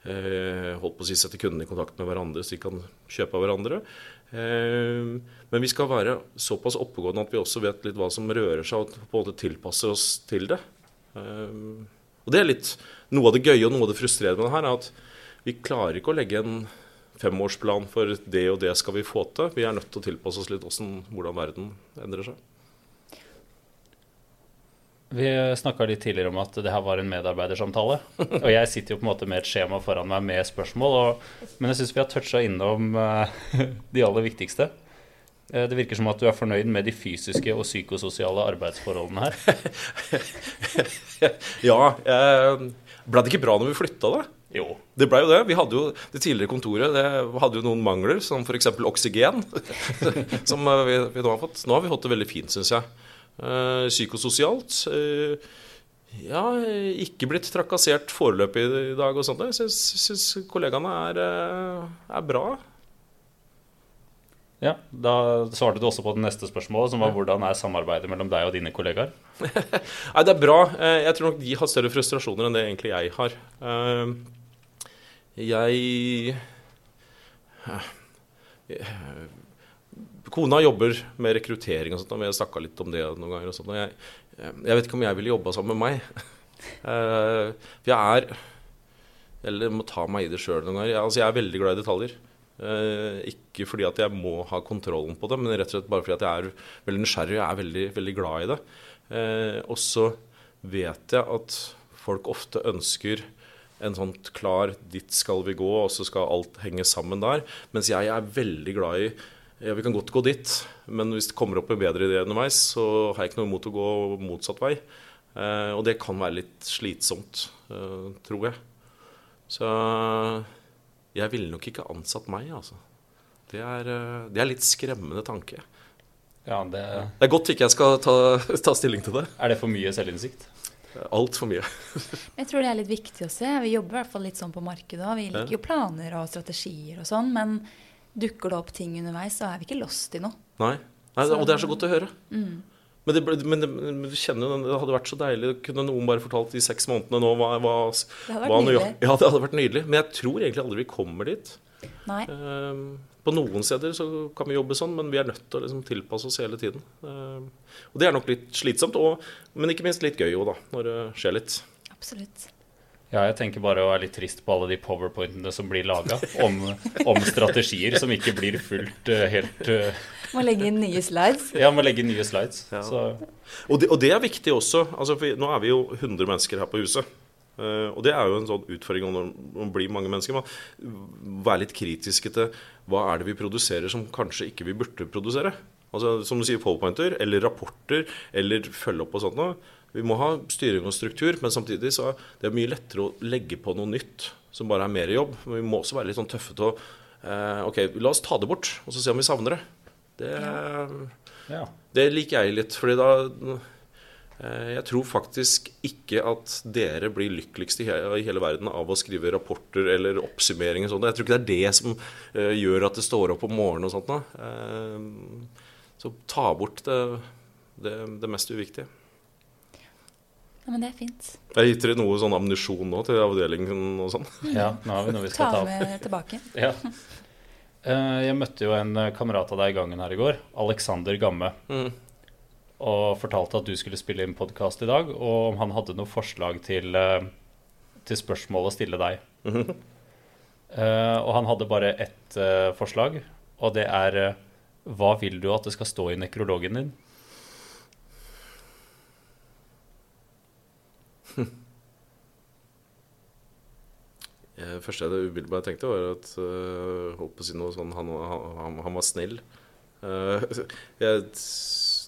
eh, holdt på å si, sette kundene i kontakt med hverandre så de kan kjøpe av hverandre. Eh, men vi skal være såpass oppegående at vi også vet litt hva som rører seg, og på en måte tilpasser oss til det. Eh, og det er litt noe av det gøye og noe av det frustrerende med det her, er at vi klarer ikke å legge en femårsplan for det og det skal vi få til. Vi er nødt til å tilpasse oss litt hvordan, hvordan verden endrer seg. Vi snakka litt tidligere om at det her var en medarbeidersamtale. Og jeg sitter jo på en måte med et skjema foran meg med spørsmål, og, men jeg syns vi har toucha innom uh, de aller viktigste. Uh, det virker som at du er fornøyd med de fysiske og psykososiale arbeidsforholdene her. ja. Uh, ble det ikke bra når vi flytta, det? Jo. Det ble jo det. Vi hadde jo Det tidligere kontoret det hadde jo noen mangler, som f.eks. oksygen. som vi, vi, nå har fått. Nå har vi fått det veldig fint, syns jeg. Uh, psykososialt. Uh, ja, ikke blitt trakassert foreløpig i dag og sånt. Jeg syns kollegaene er, er bra. Ja, Da svarte du også på det neste spørsmålet, som var hvordan er samarbeidet mellom deg og dine kollegaer? Nei, Det er bra. Eh, jeg tror nok de har større frustrasjoner enn det egentlig jeg har. Eh, jeg eh, Kona jobber med rekruttering og sånt, og vi har snakka litt om det noen ganger. og sånt, og jeg, jeg vet ikke om jeg ville jobba sammen med meg. For jeg er Eller må ta meg i det sjøl noen ganger. Jeg, altså, jeg er veldig glad i detaljer. Uh, ikke fordi at jeg må ha kontrollen på det, men rett og slett bare fordi at jeg er veldig nysgjerrig og er veldig, veldig glad i det. Uh, og så vet jeg at folk ofte ønsker en sånn klar 'dit skal vi gå', og så skal alt henge sammen der. Mens jeg er veldig glad i ja, vi kan godt gå dit, men hvis det kommer opp en bedre idé underveis, så har jeg ikke noe imot å gå motsatt vei. Eh, og det kan være litt slitsomt, eh, tror jeg. Så jeg ville nok ikke ansatt meg, altså. Det er, eh, det er litt skremmende tanke. Ja, det... det er godt ikke jeg skal ta, ta stilling til det. Er det for mye selvinnsikt? Altfor mye. jeg tror det er litt viktig å se. Vi jobber i hvert fall litt sånn på markedet òg. Vi liker jo planer og strategier og sånn, men dukker det opp ting underveis, så er vi ikke lost i noe. Nei, Nei og det er så godt å høre. Mm. Men, det, men, det, men, du kjenner jo, det hadde vært så deilig. Kunne noen bare fortalt de seks månedene nå hva, hva, Det hadde vært nydelig. Ja, det hadde vært nydelig. Men jeg tror egentlig aldri vi kommer dit. Nei. Uh, på noen steder så kan vi jobbe sånn, men vi er nødt til å liksom tilpasse oss hele tiden. Uh, og det er nok litt slitsomt, og, men ikke minst litt gøy òg, da, når det skjer litt. Absolutt. Ja, jeg tenker bare å være litt trist på alle de powerpointene som blir laga om, om, strategier som ikke blir fullt uh, helt uh... Må legge inn nye slides? Ja, må legge inn nye slides. Ja. Og, det, og, det, er viktig også. Altså, nå er vi jo 100 mennesker her på huset. Uh, og det er jo en sånn utfordring når man blir mange mennesker. Man være litt kritiske til hva er det vi produserer som kanskje ikke vi burde produsere. Altså, som du sier, powerpointer eller rapporter eller følge opp og sånt noe. Vi må ha styring og struktur, men samtidig så er det mye lettere å legge på noe nytt som bare er mer jobb. Men vi må også være litt sånn tøffe til å eh, OK, la oss ta det bort, og så se om vi savner det. Det, ja. Det liker jeg litt, fordi da eh, Jeg tror faktisk ikke at dere blir lykkeligst i hele, i hele verden av å skrive rapporter eller oppsummeringer og sånt. Jeg tror ikke det er det som eh, gjør at det står opp om morgenen og sånt. Eh, så ta bort det, det, det mest uviktige. Ja, men det er fint. Jeg gitt dere noe sånn ammunisjon nå til avdelingen og sånn? Ja, nå har vi noe vi skal ta opp. Ta med tilbake. ja. Eh, jeg møtte jo en eh, kamerat av deg i gangen her i går, Alexander Gamme. Mm. Og fortalte at du skulle spille inn podkast i dag, og om han hadde noe forslag til, eh, til spørsmål å stille deg. Mm -hmm. Og han hadde bare ett forslag, og det er Hva vil du at det skal stå i nekrologen din? Det første jeg umiddelbart tenkte, var at uh, holdt å si noe sånn Han, han, han var snill. Uh, jeg,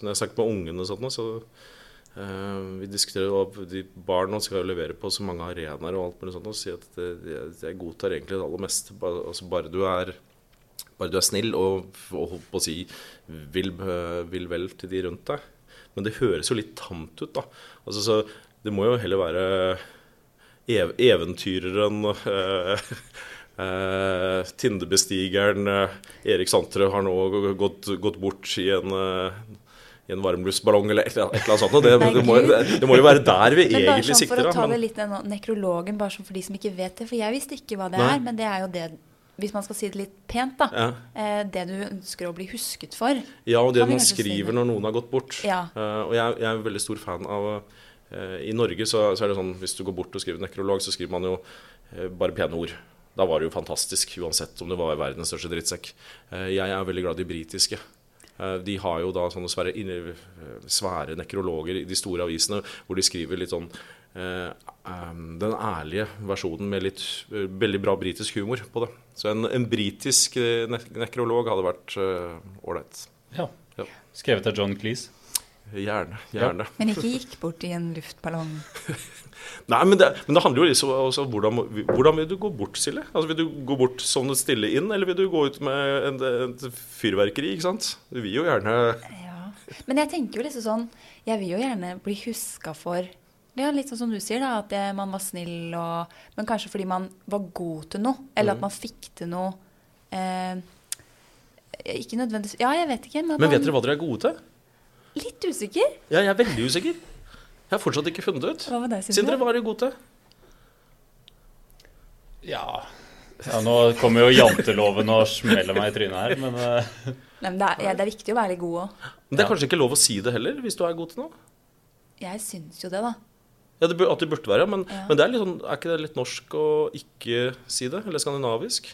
når jeg snakket med ungene og sånt, så uh, Vi diskuterer og de Barna skal jo levere på så mange arenaer og alt mulig sånt, og sier at jeg, jeg godtar egentlig det aller meste. Bare, altså bare du er bare du er snill og, og holdt å si vil, vil vel til de rundt deg. Men det høres jo litt tamt ut, da. Altså, så det må jo heller være ev eventyreren uh, uh, Tindebestigeren uh, Erik Santre har nå gått, gått bort i en, i en varmluftballong eller et eller annet sånt. Det, det, må, det, må, jo være der vi men egentlig sånn sikter. For å ta det litt nekrologen, bare sånn for de som ikke vet det. For jeg visste ikke hva det Nei. er, men det er jo det hvis man skal si det litt pent, da. Ja. Eh, det du ønsker å bli husket for. Ja, og det man skriver si når noen har gått bort. Ja. Og jeg, jeg, er en veldig stor fan av I Norge så, så, er det sånn hvis du går bort og skriver nekrolog, så skriver man jo uh, bare pene ord. Da var det jo fantastisk, uansett om det var verdens største drittsekk. jeg er veldig glad i de britiske. De har jo da sånne svære, svære nekrologer i de store avisene hvor de skriver litt sånn den ærlige versjonen med litt veldig bra britisk humor på det. Så en, en britisk nekrolog hadde vært ålreit. Ja. ja. Skrevet av John Cleese? Gjerne. gjerne. Ja. Men ikke gikk bort i en luftballong? Nei, men det, men det, handler jo liksom også om hvordan, hvordan vil du gå bort, Silje? Altså, vil du gå bort sånn stille inn, eller vil du gå ut med et fyrverkeri? ikke sant? Du vil jo gjerne Ja. Men jeg tenker jo liksom sånn Jeg vil jo gjerne bli huska for ja, Litt sånn som du sier, da, at man var snill og Men kanskje fordi man var god til noe, eller mm. at man fikk til noe eh, Ikke nødvendigvis Ja, jeg vet ikke. Men, men vet dere hva dere er gode til? Litt usikker. Ja, jeg er veldig usikker. Jeg har fortsatt ikke funnet det ut. Hva med deg, Sindre, hva er du god til? Ja. ja Nå kommer jo janteloven og smeller meg i trynet her, men uh... Nei, men det er, ja, det er, viktig å være litt god òg. Men det er kanskje ikke lov å si det heller, hvis du er god til noe? Jeg syns jo det, da. Ja, det, At du burde være, men, ja. men det er, sånn, er, ikke det litt norsk å ikke si det? Eller skandinavisk?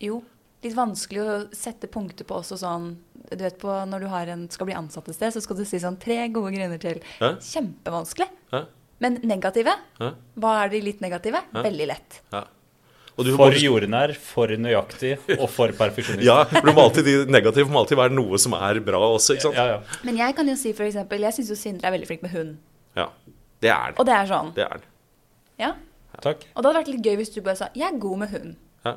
Jo. Litt vanskelig å sette punkter på også sånn Du vet på Når du en, skal bli ansatt et sted, så skal du si sånn tre gode grunner til. Hæ? Kjempevanskelig. Hæ? Men negative? Hæ? Hva er de litt negative? Veldig lett. Ja. for bare... jordnær, for nøyaktig og for perfeksjonist. ja, for må alltid, de negative må alltid være noe som er bra også. ikke sant? Ja, ja. Men jeg kan jo si for eksempel, jeg syns jo Sindre er veldig flink med hund. Ja, det er det. Og det er sånn. Det er det. Ja. Takk. Og det hadde vært litt gøy hvis du bare sa 'jeg er god med hund'. Ja.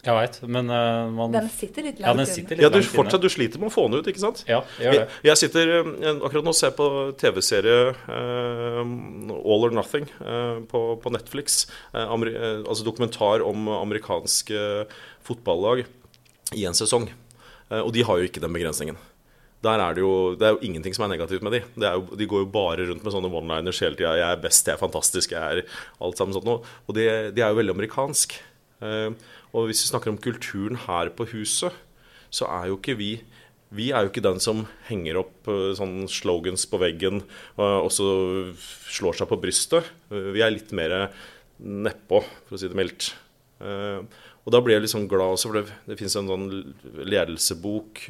Jeg veit, men uh, man Den sitter litt langt ja, sitter litt ja, du, fortsatt, du sliter med å få den ut, ikke sant? Ja, gjør det. Jeg, jeg sitter jeg, akkurat nå og ser på TV-serie uh, All or Nothing på, på, Netflix. altså dokumentar om amerikanske fotballag i en sesong. og de har jo ikke den begrensningen. Der er det, jo, det er jo ingenting som er negativt med de. Jo, de går jo bare rundt med sånne one-liners hele tida. 'Jeg er best, jeg er fantastisk, jeg er alt sammen sånt noe'. Og det, de er jo veldig amerikansk. Uh, og hvis vi snakker om kulturen her på huset, så er jo ikke vi vi er jo ikke den som henger opp uh, sånn slogans på veggen uh, og så slår seg på brystet. Uh, vi er litt mer nedpå, for å si det mildt. Og da blir jeg litt sånn glad også, for det, det fins en sånn ledelsebok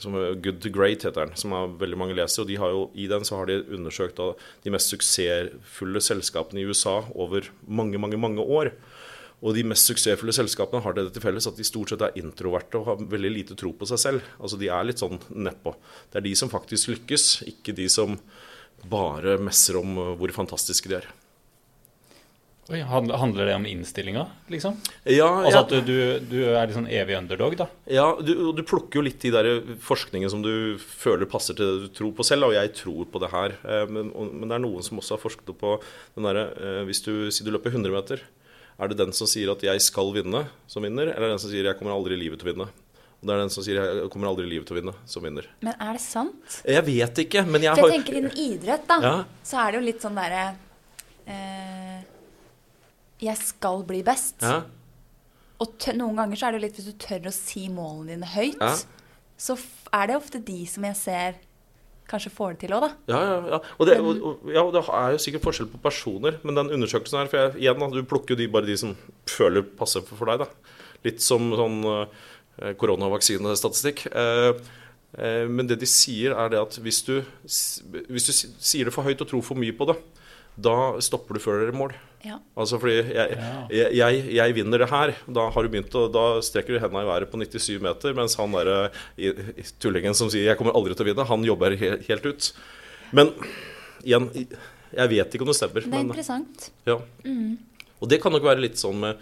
som Good to Great heter den, som veldig mange leser. Og jo, i den så har de undersøkt da, de mest suksessfulle selskapene i USA over mange, mange, mange år. Og de mest suksessfulle selskapene har det til felles at de stort sett er introverte og har veldig lite tro på seg selv. Altså De er litt sånn nedpå. Det er de som faktisk lykkes, ikke de som bare messer om uh, hvor fantastiske de er. Oi, handler det om innstillinga, liksom? Ja, altså at du, du, er sånn evig underdog, da? Ja, du, du plukker jo litt i der forskningen som du føler passer til det du tror på selv. Og jeg tror på det her. Eh, men, men det er noen som også har forsket på den derre eh, Hvis du sier du løper 100 meter, er det den som sier at 'jeg skal vinne', som vinner, eller er det den som sier 'jeg kommer aldri i livet til å vinne'? Og det er den som sier 'jeg kommer aldri i livet til å vinne', som vinner. Men er det sant? Jeg vet ikke, men jeg har For jeg tenker innen idrett, da, ja. så er det jo litt sånn derre eh, Jeg skal bli best. Ja. Og noen ganger så er det jo litt hvis du tør å si målene dine høyt, ja. så er det ofte de som jeg ser kanskje får det til òg, da. Ja, ja, ja. Og det, og, og, ja, det er jo sikkert forskjell på personer. Men den undersøkelsen her, for jeg, igjen, du plukker jo de, bare de som føler passer for, for deg. da. Litt som sånn uh, koronavaksinestatistikk. Uh, uh, men det de sier, er det at hvis du, hvis du sier det for høyt og tror for mye på det, da stopper du før dere mål. Ja. Altså fordi jeg, jeg, jeg, jeg, vinner det her. Da har du begynt å, da strekker du hendene i været på 97 meter, mens han der tullingen som sier 'jeg kommer aldri til å vinne', han jobber helt, helt ut. Men igjen, jeg vet ikke om det stemmer. Det er men, interessant. Ja. Mm. Og det kan nok være litt sånn med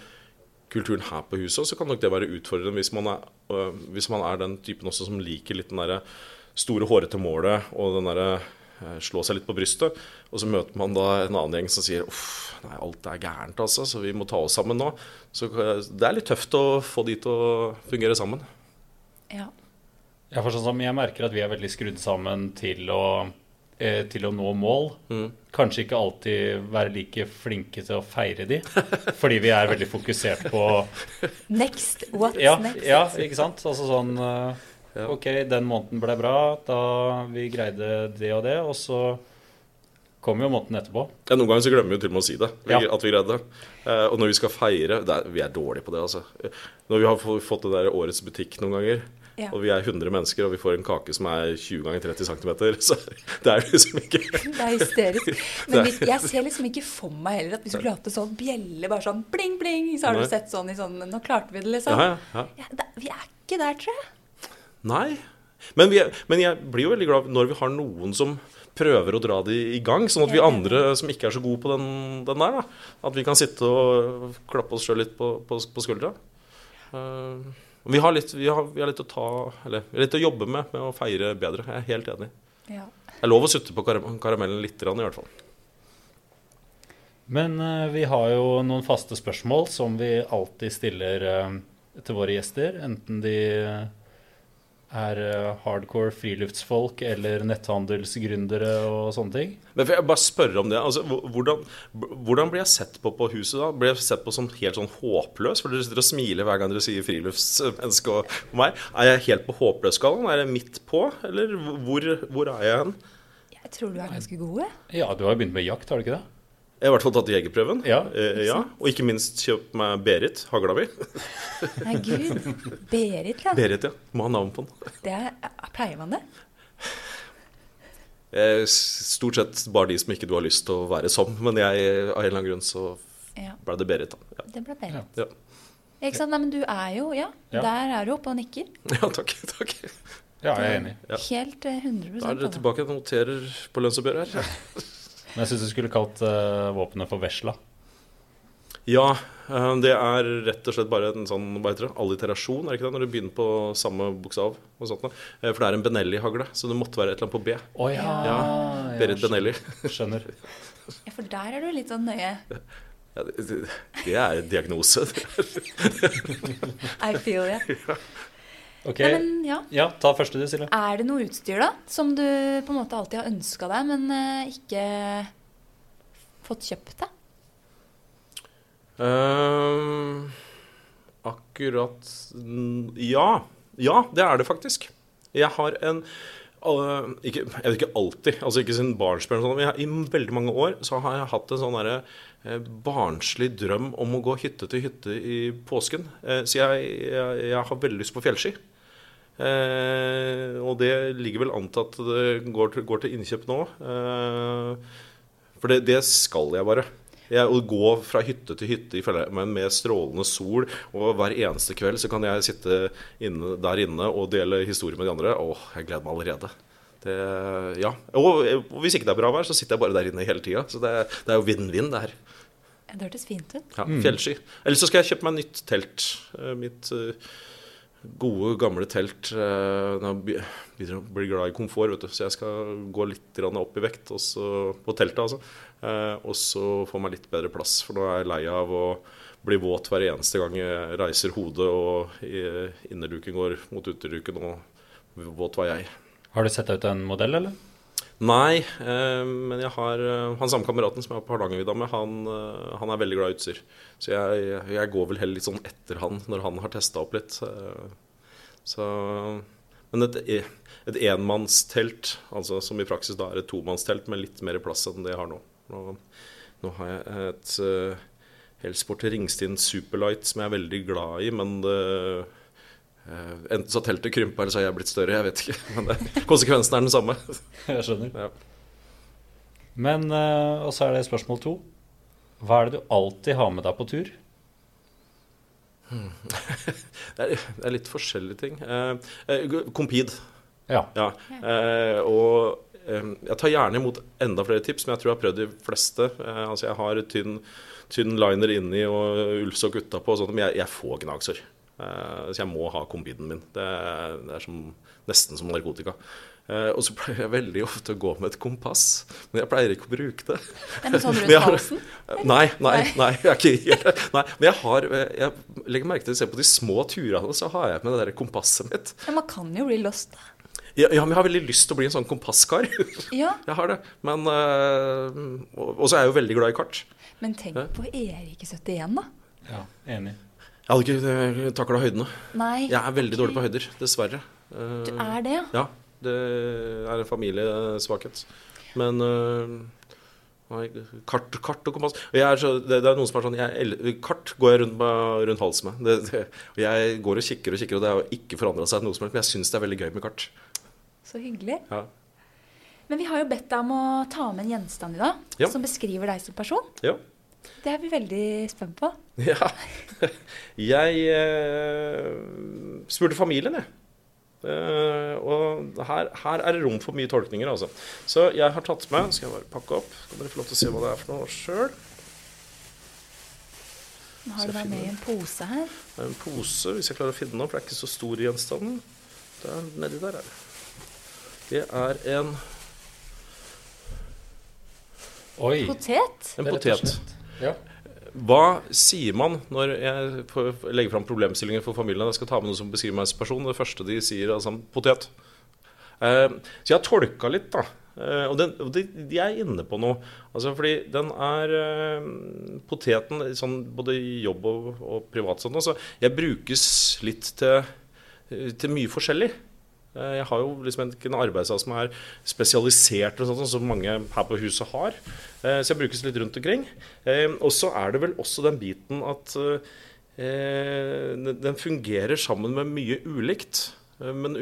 kulturen her på huset, så kan nok det være utfordrende hvis man er, øh, hvis man er den typen også som liker litt den derre store, hårete målet og den derre slå seg litt på brystet. Og så møter man da en annen gjeng som sier uff, nei, alt er gærent, altså, så vi må ta oss sammen nå. Så eh, det er litt tøft å få de til å fungere sammen. Ja. ja for sånn som jeg merker at vi er veldig skrudd sammen til å, eh, til å nå mål. Mm. Kanskje ikke alltid være like flinke til å feire de, fordi vi er veldig fokusert på Next, what's ja, next? Ja, ikke sant. Altså sånn uh, ja. Ok, den måneden ble bra. Da vi greide det og det. Og så kommer jo måneden etterpå. Ja, Noen ganger så glemmer vi jo til og med å si det. Ja. At vi greide det. Eh, og når vi skal feire er, Vi er dårlige på det, altså. Når vi har fått det der årets butikk noen ganger, ja. og vi er 100 mennesker, og vi får en kake som er 20 ganger 30 cm, så det er liksom ikke Det er hysterisk. Men vi, jeg ser liksom ikke for meg heller at vi skulle hatt det sånn bjelle, bare sånn bling, bling. Så har Nei. du sett sånn i sånn Nå klarte vi det, liksom. Ja, ja, ja. Da, vi er ikke der, tror jeg. Nei. Men, vi, men, jeg blir jo veldig glad når vi har noen som prøver å dra det i gang, sånn at vi andre som ikke er så gode på den, den der, da, at vi kan sitte og klappe oss sjøl litt på, på, på skuldra. Uh, vi, har litt, vi, har, vi, har litt, å ta, eller, litt å jobbe med med å feire bedre. Jeg er helt enig. Ja. Det er lov å sutte på karamellen litt, i hvert fall. Men uh, vi har jo noen faste spørsmål som vi alltid stiller uh, til våre gjester. Enten de er eh, hardcore friluftsfolk eller netthandelsgründere og sånne ting. Men får jeg bare spørre om det. Altså, hvordan, hvordan, blir jeg sett på på huset da? Blir jeg sett på som helt sånn håpløs? For dere sitter og smiler hver gang dere sier friluftsmenneske og meg. Er jeg helt på håpløs-skalaen? Er jeg midt på, eller hvor, hvor er jeg hen? Jeg tror du er ganske god. Ja, du har jo begynt med jakt, har du ikke det? Jeg har i hvert fall tatt jegerprøven. Ja. Eh, ja. Og ikke minst kjøpt meg Berit, hagla mi. Nei, gud. Berit, ja. Berit, ja. Må ha navn på den. Det er, pleier man det? Eh, stort sett bare de som ikke du har lyst til å være som. Men jeg, av en eller annen grunn så ble det Berit, da. Ja. Det ble Berit. Ja. Ikke sant? Nei, men du er jo Ja, Ja. der er du oppe og nikker. ja, takk. takk. Ja, jeg er enig. Ja. Helt på 100 Da er dere tilbake og noterer på lønnsoppgjøret her. Men jeg syns du skulle kalt uh, våpenet for vesla. Ja, eh, det er rett og slett bare en sånn hva heter det, alliterasjon, er det ikke det? Når du begynner på samme bokstav. og sånt. Eh, For det er en Benelli-hagle, så det måtte være et eller annet på B. Oh, ja. Ja, Berit Benelli. Skjønner. Ja, for der er du litt sånn nøye. Ja, det, det- det en diagnose. I feel it. Ok, Nei, men ja. ja, ta første du, Silje. Er det noe utstyr da, som du på en måte alltid har ønska deg, men uh, ikke fått kjøpt deg? Ehm, akkurat Ja. Ja, det er det faktisk. Jeg har en uh, ikke, Jeg vet ikke alltid, altså ikke siden barnsben, sånn, men jeg, i veldig mange år så har jeg hatt en sånn derre eh, barnslig drøm om å gå hytte til hytte i påsken. Eh, så jeg, jeg, jeg har veldig lyst på fjellski. Eh, og det ligger vel an til at det går til, går til innkjøp nå. Eh, for det, det skal jeg bare. Jeg, å gå fra hytte til hytte i Fjellheimen med strålende sol, og hver eneste kveld så kan jeg sitte inne, der inne og dele historier med de andre. Åh, jeg gleder meg allerede. Det, ja. og, og hvis ikke det er bra vær, så sitter jeg bare der inne hele tida. Så det, det er jo vinn-vinn, det her. Det hørtes fint ut. Ja, Fjellski. Eller så skal jeg kjøpe meg nytt telt. Eh, Mitt eh, gode, gamle telt. eh, Nå begynner jeg å bli glad i komfort, vet du. så jeg skal gå litt opp i vekt også, på teltet. altså. Eh, Og så få meg litt bedre plass, for nå er jeg lei av å bli våt hver eneste gang jeg reiser hodet og innerduken går mot uteduken, og våt var jeg. Har du sett ut en modell, eller? Nei, eh, men jeg har eh, han samme kameraten som jeg var på Hardangervidda med, han, eh, han er veldig glad i utstyr. Så jeg, jeg går vel heller litt sånn etter han når han har testa opp litt. Så, men et, et enmannstelt, altså som i praksis da er et tomannstelt med litt mer plass enn det jeg har nå. Nå, nå har jeg et uh, Helsport Ringstien Superlight som jeg er veldig glad i, men eh, Enten så har teltet krympa, eller så har jeg blitt større. Jeg vet ikke. Men det, konsekvensen er den samme. Jeg skjønner. Ja. Men, eh, og så er det spørsmål to. Hva er det du alltid har med deg på tur? Det er, det er litt forskjellige ting. Eh, eh, Compede. Ja. Ja. Eh, og eh, jeg tar gjerne imot enda flere tips, men jeg tror jeg har prøvd de fleste. Eh, altså jeg har tynn, tynn liner inni og ullsokk utapå, men jeg, jeg får gnagsår. Eh, så jeg må ha kombiden min. Det, er- det er som, nesten som narkotika. Eh, og så pleier jeg veldig ofte å gå med et kompass, men jeg pleier ikke å bruke det. Det er med sånn rundt halsen. Nei, nei, nei, jeg er ikke helt Nei, men jeg har Jeg legger merke til, se på de små turene, så har jeg med det der kompasset mitt. Men man kan jo bli lost, da. Ja, ja, men jeg har veldig lyst til å bli en sånn kompasskar. Ja, Jeg har det. Men Og og så er jeg jo veldig glad i kart. men tenk på Erik i 71, da. ja. Enig. Jeg hadde ikke takla høydene. Nei. Jeg er veldig dårlig på høyder, dessverre. Eh, Du er det, ja. Ja, det er en familiesvakhet. Men nei, kart, kart og kompass er så, det, det er noen som er sånn jeg, Kart går jeg rundt, rundt halsen med. Det, det, jeg går og kikker og kikker, og det har ikke forandra seg noe som helst. Men jeg syns det er veldig gøy med kart. Så hyggelig. Ja. Men vi har jo bedt deg om å ta med en gjenstand i dag Ja. som beskriver deg som person. ja. Det er vi veldig spent på. Ja. Jeg eh, spurte familien, jeg. Eh, og her, her er det rom for mye tolkninger, altså. Så jeg har tatt med Skal jeg bare pakke opp? Kan dere få lov til å se hva det er for noe sjøl? Har du deg med i en pose her. Det er en pose, hvis jeg klarer å finne den, for det er ikke så stor gjenstand. Der, nedi der er det. Det er en, Oi. Potet. en det er potet. Ja. Hva sier man når jeg legger fram problemstillinger for familien? Jeg skal ta med noe som beskriver meg som person. Det første de sier, er altså potet. Eh, så jeg har tolka litt, da. Eh, og, den, de, er inne på noe. Altså fordi den er eh, Poteten, sånn både i jobb og, og privat sånn, altså, jeg brukes litt til, til mye forskjellig. Eh, jeg har jo liksom ikke en arbeidsdag som er spesialisert, og sånt, som mange her på huset har. Eh, så jeg brukes litt rundt omkring. Og så er det vel også den biten at den fungerer sammen med mye ulikt. Men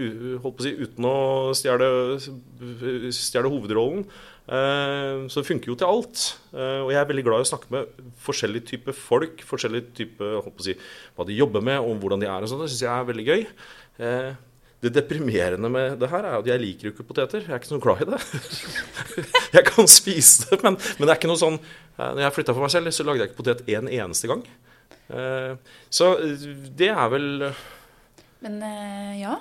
holdt på å si, uten å stjele, hovedrollen. Så det funker jo til alt. Og jeg er veldig glad i å snakke med forskjellige typer folk. Forskjellige typer, holdt på å si, Hva de jobber med, og hvordan de er. og sånt. Det syns jeg er veldig gøy. Det deprimerende med det her er at jeg liker jo ikke poteter. Jeg er ikke så glad i det. jeg kan spise det, men, men, det er ikke noe sånn Når jeg flytta for meg selv, så lagde jeg ikke potet en eneste gang. Så det er vel Men ja.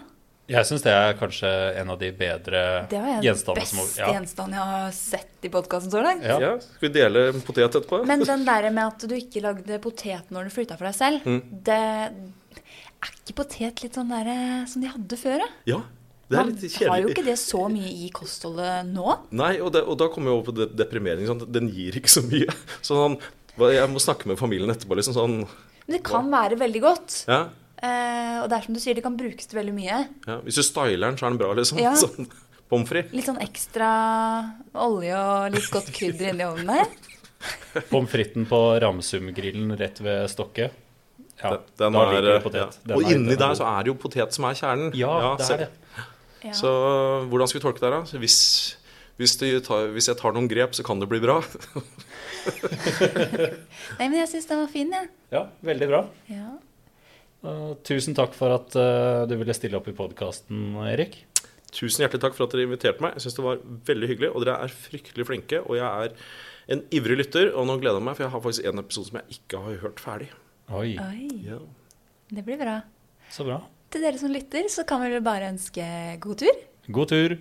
Jeg syns det er kanskje en av de bedre gjenstandene. som Det var den beste gjenstanden jeg har sett i podkasten så langt. Ja. ja. Skal vi dele en potet etterpå? Men den der med at du ikke lagde potet når du flytta for deg selv, mm. det er ikke potet litt sånn der eh, som de hadde før? Da? Ja, det er litt kjedelig. Man har jo ikke det så mye i kostholdet nå. Nei, og, det, og da kommer vi over på deprimering. Sånn, den gir ikke så mye. Sånn, jeg må snakke med familien etterpå. Liksom, sånn, Men det kan være veldig godt. Ja. Eh, og det er som du sier, det kan brukes til veldig mye. Ja, hvis du styler den, så er den bra, liksom. Ja. Sånn, Pommes frites. Litt sånn ekstra olje og litt godt krydder inni ovnen der. Pommes fritesen på Ramsum-grillen rett ved Stokket. Ja, den, den er, potet. Ja. Og inni der så er det jo potet som er kjernen. Ja, det er det. Ja. Så hvordan skal vi tolke det, da? Hvis, hvis, tar, hvis, jeg tar noen grep, så kan det bli bra. Nei, men jeg syns den var fin, jeg. Ja. ja, veldig bra. Ja. Uh, tusen takk for at uh, du ville stille opp i podkasten, Erik. Tusen hjertelig takk for at dere inviterte meg. Jeg syns det var veldig hyggelig. Og dere er fryktelig flinke. Og jeg er en ivrig lytter, og nå gleder jeg meg, for jeg har faktisk en episode som jeg ikke har hørt ferdig. Oi. Oi. Ja. Det blir bra. Så bra. Til dere som lytter, så kan vi vel bare ønske god tur. God tur.